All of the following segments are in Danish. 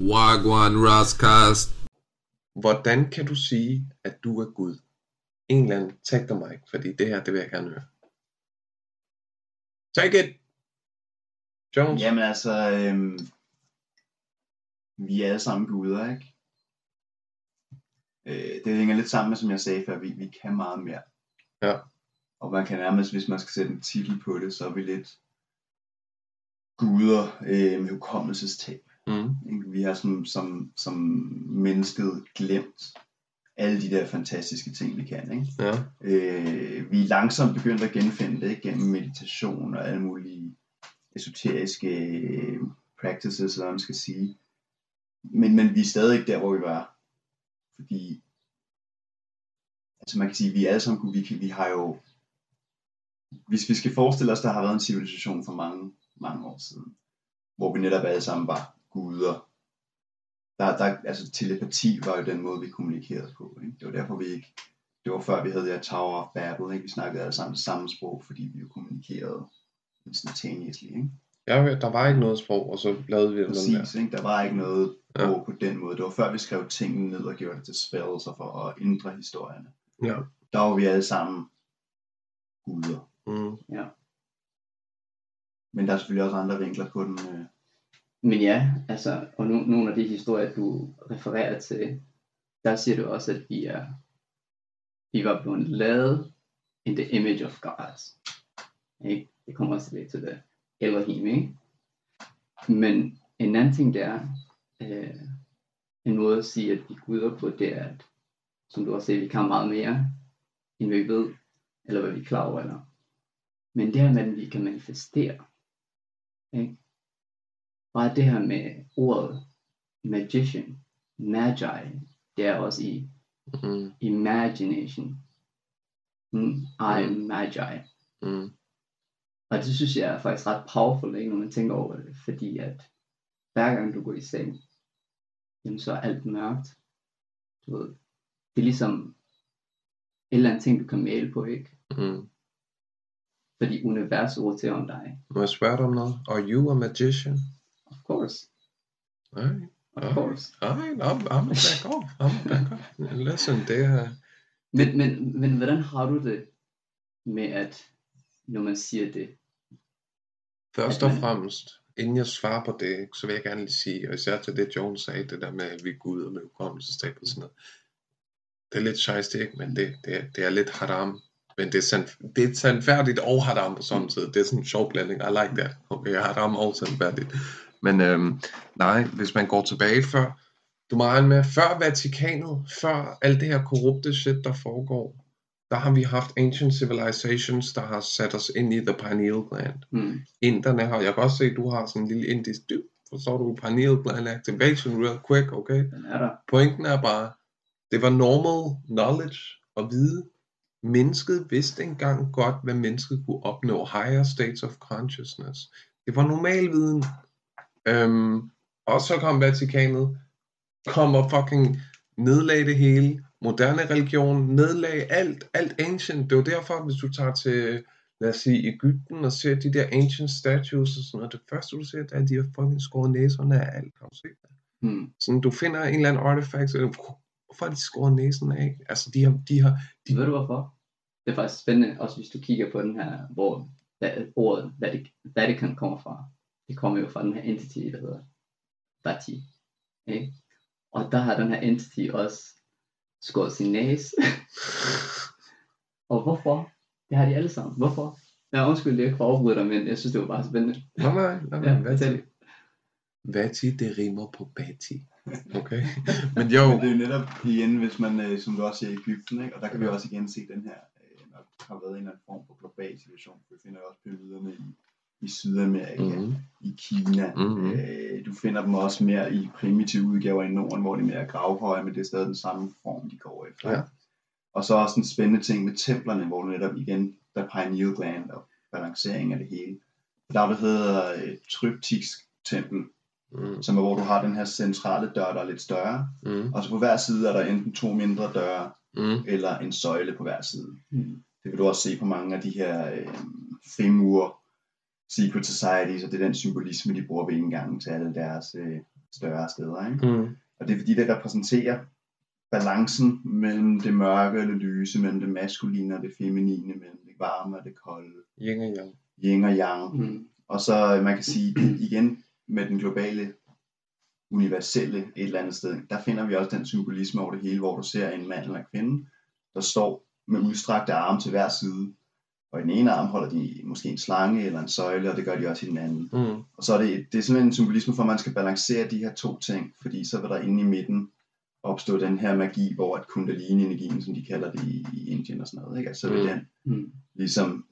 Wagwan Rascast. Hvordan kan du sige, at du er Gud? En eller anden, tag dig mig, fordi det her, det vil jeg gerne høre. Take it! Jones? Jamen altså, øhm, vi er alle sammen guder, ikke? Øh, det hænger lidt sammen med, som jeg sagde før, vi, vi kan meget mere. Ja. Og man kan nærmest, hvis man skal sætte en titel på det, så er vi lidt guder øh, med hukommelsestab. Ikke? Vi har som, som, som mennesket glemt alle de der fantastiske ting, vi kan. Ikke? Ja. Øh, vi er langsomt begyndt at genfinde det ikke? gennem meditation og alle mulige esoteriske øh, practices, eller hvad man skal sige. Men, men vi er stadig ikke der, hvor vi var. Fordi, altså man kan sige, vi er alle sammen, vi, vi har jo, hvis vi skal forestille os, der har været en civilisation for mange, mange år siden, hvor vi netop alle sammen var guder. Der, der, altså telepati var jo den måde, vi kommunikerede på. Ikke? Det var derfor, vi ikke, det var før vi havde det her Tower of Babel, ikke? vi snakkede alle sammen samme sprog, fordi vi jo kommunikerede instantaneously. Ikke? Ja, der var ikke noget sprog, og så lavede vi den der. Præcis, ikke? der var ikke noget Ja. ja. på den måde. Det var før vi skrev tingene ned og gjorde det til spells og for at ændre historierne. Ja. Der var vi alle sammen guder. Mm. Men der er selvfølgelig også andre vinkler på den. Øh. Men ja, altså, og nu, nogle af de historier, du refererer til, der siger du også, at vi er, vi var blevet lavet in the image of God. Ikke? Det kommer også lidt til det. Elohim, ikke? Men en anden ting, der er, øh, en måde at sige, at vi guder på, det er, at, som du også siger, vi kan meget mere, end vi ved, eller hvad vi er klar over, eller. Men det her med, at vi kan manifestere, ikke? Bare det her med ordet magician, magi, det er også i Mm. imagination. Mm, I am magi. Mm. Og det synes jeg er faktisk ret powerful, ikke, når man tænker over det, fordi at hver gang du går i seng, jamen så er alt mørkt. Du ved, det er ligesom et eller andet ting, du kan male på, ikke? Mm. Fordi universet roterer om dig. Må jeg spørge dig om noget? Are you a magician? Of course. Nej. Of Ja. course. Nej, I'm, I'm back off. I'm back off. Listen, det er... Men, men, men hvordan har du det med, at når man siger det? Først og man- fremmest, inden jeg svarer på det, så vil jeg gerne lige sige, og især til det, Jones sagde, det der med, at vi er guder med hukommelsestab og sådan noget. Det er lidt scheisse, ikke? Men det, det, er, det er lidt haram. Men det er, sand, det er sandfærdigt og haram på samme tid. Det er sådan en sjov blanding. I like that. Okay, haram og sandfærdigt. Men øhm, nej, hvis man går tilbage før, du må regne med, før Vatikanet, før alt det her korrupte shit, der foregår, der har vi haft ancient civilizations, der har sat os ind i the pineal gland Hmm. inderne har, jeg kan også se, at du har sådan en lille indisk dyb, forstår du, pineal gland activation real quick, okay? Den er der. Pointen er bare, det var normal knowledge at vide, mennesket vidste engang godt, hvad mennesket kunne opnå, higher states of consciousness. Det var normal viden. Øhm, og så kom Vatikanet, kom og fucking nedlagde det hele, moderne religion, nedlagde alt, alt ancient. Det var derfor, hvis du tager til, lad os sige, Ægypten og ser de der ancient statues og sådan noget, det første du ser, det er, at de har fucking skåret næserne af alt. Har du set det? Hmm. Sådan, du finder en eller anden er det, hvorfor har de skåret næsen af? Altså, de har, de har, de, Ved du hvorfor? Det er faktisk spændende, også hvis du kigger på den her, hvor ordet Vatic- Vatican kommer fra. Det kommer jo fra den her entity, der hedder Vati. Ikke? Og der har den her entity også skåret sin næse. og hvorfor? Det har de alle sammen. Hvorfor? Jeg undskyld, er ikke for dig, men jeg synes, det var bare spændende. nej, nej, nej, Ja. Vati. Vati, det rimer på Bati. Okay? Men jo, Men det er jo netop igen, hvis man, øh, som du også siger, i Ægypten, ikke? og der kan vi også igen se den her, øh, når der har været en eller anden form for global situation. Vi finder jo også pyramiderne i, i Sydamerika, mm. mm, i Kina. Mhm. Øh, du finder dem også mere i primitive udgaver i Norden, hvor de er mere gravhøje, men det er stadig den samme form, de går efter. Ja. Og så også en spændende ting med templerne, hvor du netop igen, der er pineal gland og balancering af det hele. Der er det hedder et tryptisk tempel, mm, som er hvor du har den her centrale dør, der er lidt større, mm, og så på hver side er der enten to mindre døre, mm, eller en søjle på hver side. Hmm. Det vil du også se på mange af de her øh, frimure secret societies, og det er den symbolisme, de bruger ved indgangen til alle deres øh, større steder. Ikke? Mm. Og det er fordi, det repræsenterer balancen mellem det mørke og det lyse, mellem det maskuline og det feminine, mellem det varme og det kolde, Yin og yang. yin og yang. Mm. Og så man kan sige igen med den globale universelle et eller andet sted, der finder vi også den symbolisme over det hele, hvor du ser en mand eller en kvinde, der står med udstrakte arme til hver side. Og i den ene arm holder de måske en slange eller en søjle, og det gør de også i den anden. Mm. Og så er det, det er sådan en symbolisme for, at man skal balancere de her to ting, fordi så vil der inde i midten opstå den her magi, hvor at kundalini-energien, som de kalder det i, i Indien og sådan noget, ikke? Altså, så vil Mm. den Mm. ligesom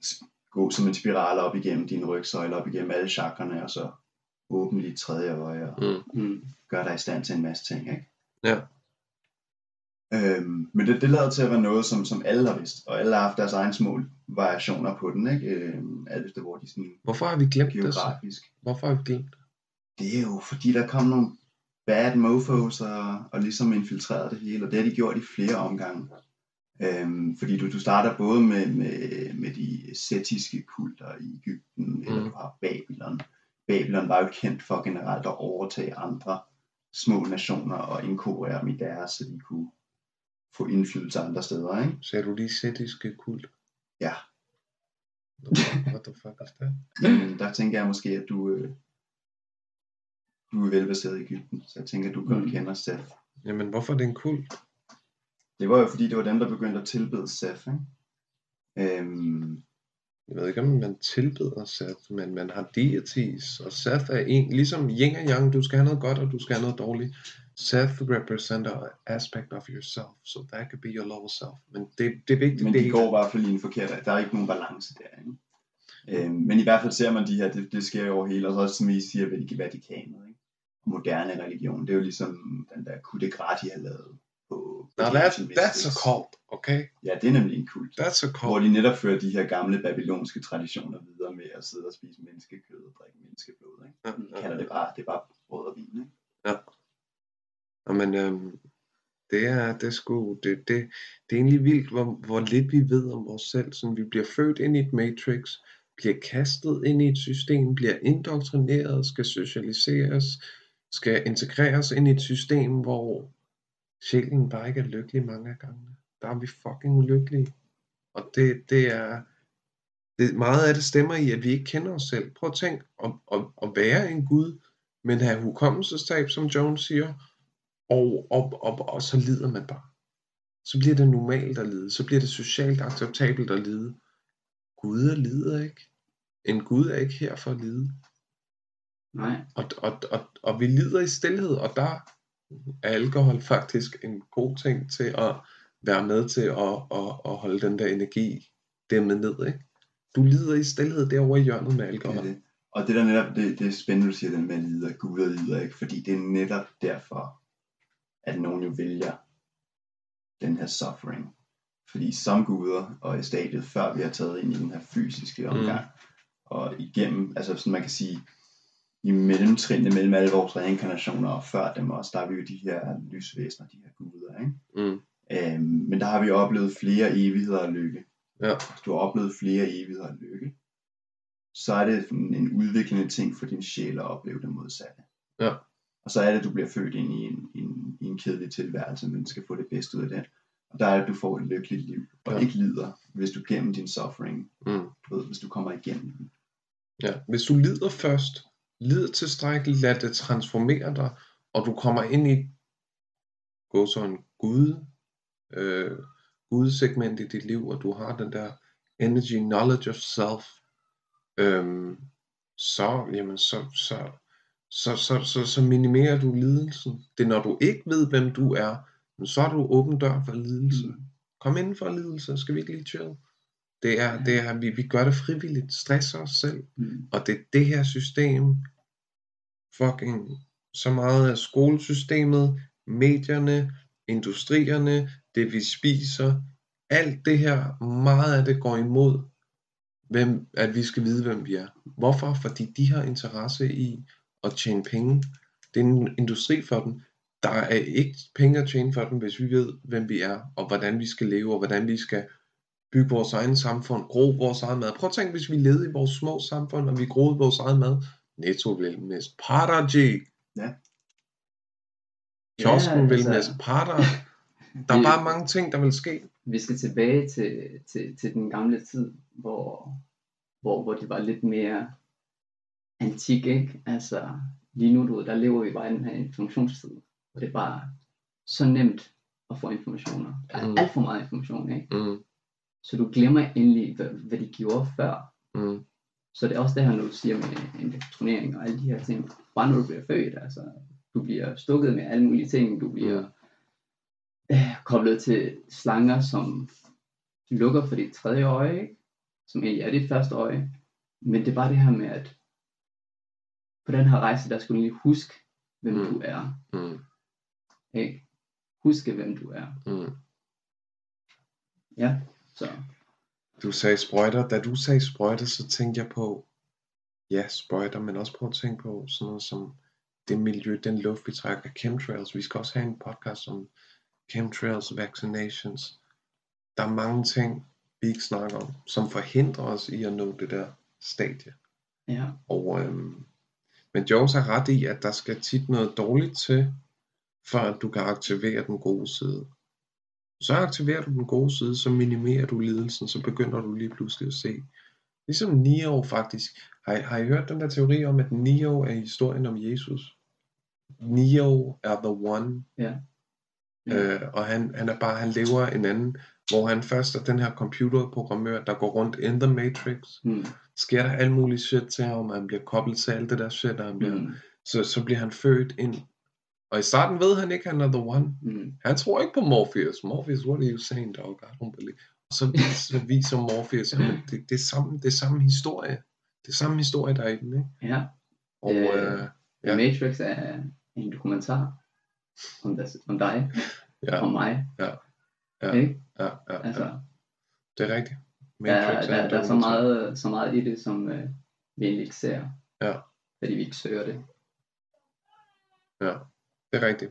gå som en spiral op igennem din rygsøjle, op igennem alle chakrene, og så åbne dit tredje øje og Mm. Mm. gøre dig i stand til en masse ting. Ikke? Ja. Øhm, men det, det lader til at være noget, som, som alle har vidst, og alle har haft deres egen små variationer på den, ikke? Øhm, alt efter hvor de sådan Hvorfor har vi glemt det? så? geografisk. Hvorfor har vi glemt det? Det er jo fordi, der kom nogle bad mofos og, og ligesom infiltrerede det hele, og det har de gjort i flere omgange. Øhm, fordi du, du starter både med, med, med de setiske kulter i Ægypten, mm. eller du har Babylon. Babylon var jo kendt for generelt at overtage andre små nationer og inkorporere dem i deres, så de kunne få indflydelse andre steder. Ikke? Sagde du lige sættiske kult? Ja. What the fuck is that? Men der tænker jeg måske, at du, øh, du er velbaseret i Ægypten, så jeg tænker, at du godt Mm. kender Seth. Jamen, hvorfor er det en kult? Det var jo fordi, det var dem, der begyndte at tilbede Seth. Ikke? Øhm, Jeg ved ikke, om man tilbeder Seth, men man har deities, og Seth er en, ligesom yin og yang, du skal have noget godt, og du skal have noget dårligt. Seth representer an aspect of yourself, so that could be your lower self. Men det, det er vigtigt, men det de er går i hvert fald i en forkert Der er ikke nogen balance der. Ikke? Øhm, men i hvert fald ser man de her, det, det sker jo over hele, og så også som I siger, Vatik- Vatikanet. Ikke? Moderne religion, det er jo ligesom den der coup de grace, de har lavet Now de that, ancient that's a cult, okay? Ja, det er nemlig en kult. That's a Hvor cult. de netop fører de her gamle babylonske traditioner videre med at sidde og spise menneskekød og drikke menneskeblod. Ikke? Ja, De ja, kalder det bare, det er bare brød og vin. Ikke? ja. Men øhm, det er, det er sgu, det, det, det er egentlig vildt, hvor, hvor lidt vi ved om os selv. Sådan, vi bliver født ind i et matrix, bliver kastet ind i et system, bliver indoktrineret, skal socialiseres, skal integreres ind i et system, hvor sjælen bare ikke er lykkelig mange af gangene. Der er vi fucking ulykkelige. Og det, det er, det, meget af det stemmer i, at vi ikke kender os selv. Prøv at tænke at, at, at være en Gud, men have hukommelsestab, som Jones siger, og, og, og, og så lider man bare. Så bliver det normalt at lide. Så bliver det socialt acceptabelt at lide. Gud er lider ikke. En Gud er ikke her for at lide. Nej. Og, og, og, og vi lider i stillhed, og der er alkohol faktisk en god ting til at være med til at, at, at holde den der energi dæmmet ned. Ikke? Du lider i stillhed derovre i hjørnet med Det alkohol. det. Og det der netop, det, det er spændende, du siger den med at lide, at Gud lider ikke, fordi det er netop derfor, at nogen jo vælger den her suffering. Fordi som guder, og i stadiet før vi har taget ind i den her fysiske omgang, mm. og igennem, altså sådan man kan sige, i mellemtrinene mellem alle vores reinkarnationer, og før dem også, der er vi jo de her lysvæsener, de her guder, ikke? Mm. Øhm, men der har vi oplevet flere evigheder af lykke. Ja. Hvis du har oplevet flere evigheder af lykke, så er det en udviklende ting for din sjæl at opleve det modsatte. Ja. Og så er det, at du bliver født ind i en, en, en kedelig tilværelse, men skal få det bedste ud af den. Og der er det, at du får et lykkeligt liv, og ja. ikke lider, hvis du gennem din suffering, Mm. du ved, hvis du kommer igennem den. Ja, hvis du lider først, lid tilstrækkeligt, lad det transformere dig, og du kommer ind i gå så en gud, øh, gudsegment i dit liv, og du har den der energy, knowledge of self, øhm, så, jamen, så, så, så, så, så, så minimerer du lidelsen. Det er når du ikke ved, hvem du er, men så er du åben dør for lidelse. Mm. Kom inden for lidelse, skal vi ikke lige chill? Det er, det er, vi, vi gør det frivilligt, stresser os selv. Mm. Og det er det her system, fucking så meget af skolesystemet, medierne, industrierne, det vi spiser, alt det her, meget af det går imod, hvem, at vi skal vide, hvem vi er. Hvorfor? Fordi de har interesse i at tjene penge. Det er en industri for dem. Der er ikke penge at tjene for dem, hvis vi ved, hvem vi er, og hvordan vi skal leve, og hvordan vi skal bygge vores egen samfund, gro vores egen mad. Prøv at tænke, hvis vi levede i vores små samfund, og vi groede vores egen mad. Netto vil mest Paraji. Ja. Kiosken Ja, vil altså- messe parter. Der er Vi- bare mange ting, der vil ske. vi skal tilbage til, til, til den gamle tid, hvor, hvor, hvor det var lidt mere antik, ikke? Altså, lige nu, du der lever vi bare i den her informationstid, hvor det er bare så nemt at få informationer. Der er Mm. alt for meget information, ikke? Mm, Så du glemmer endelig, hvad, hvad de gjorde før. mm, Så det er også det her, når du siger med indoktrinering og alle de her ting. Bare når du bliver født, altså, du bliver stukket med alle mulige ting, du bliver øh, koblet til slanger, som lukker for dit tredje øje, ikke? som egentlig er dit første øje. Men det er bare det her med, at på den her rejse, der skulle du lige huske, hvem Mm. du er. mm, Ikke? Huske, hvem du er. mm. Ja, så Du sagde sprøjter. Da du sagde sprøjter, så tænkte jeg på, ja, sprøjter, men også på at tænke på sådan noget som det miljø, den luft, vi trækker, chemtrails. Vi skal også have en podcast om chemtrails, vaccinations. Der er mange ting, vi ikke snakker om, som forhindrer os i at nå det der stadie. ja, Og, øhm, men Jones har ret i, at der skal tit noget dårligt til, for at du kan aktivere den gode side. Så aktiverer du den gode side, så minimerer du lidelsen, så begynder du lige pludselig at se. Ligesom Neo faktisk. Har I, har I hørt den der teori om, at Neo er historien om Jesus? Neo er the one, ja. øh, og han, han er bare, han lever en anden, hvor han først er den her computerprogrammør, der går rundt in the matrix, Mm, sker der alt muligt shit til ham, og han bliver koblet til alt det der shit, og han bliver, mm, så, så bliver han født ind. Og i starten ved han ikke, han er the one. mm, Han tror ikke på Morpheus. Morpheus, what are you saying, dog? I don't believe. Og så, så viser Morpheus, at det, det, er samme, det er samme historie. Det er samme historie, der er i den, ikke? ja. Og, Øh, øh, Ja. Matrix er en dokumentar om, des, om dig, ja, om mig. Ja. Ja. Ikke? ja, ja, Altså, ja, det er rigtigt. der, Matrix der, en der er så meget, så meget i det, som øh, vi egentlig ikke ser. Ja. Fordi vi ikke søger det. Ja, det er rigtigt.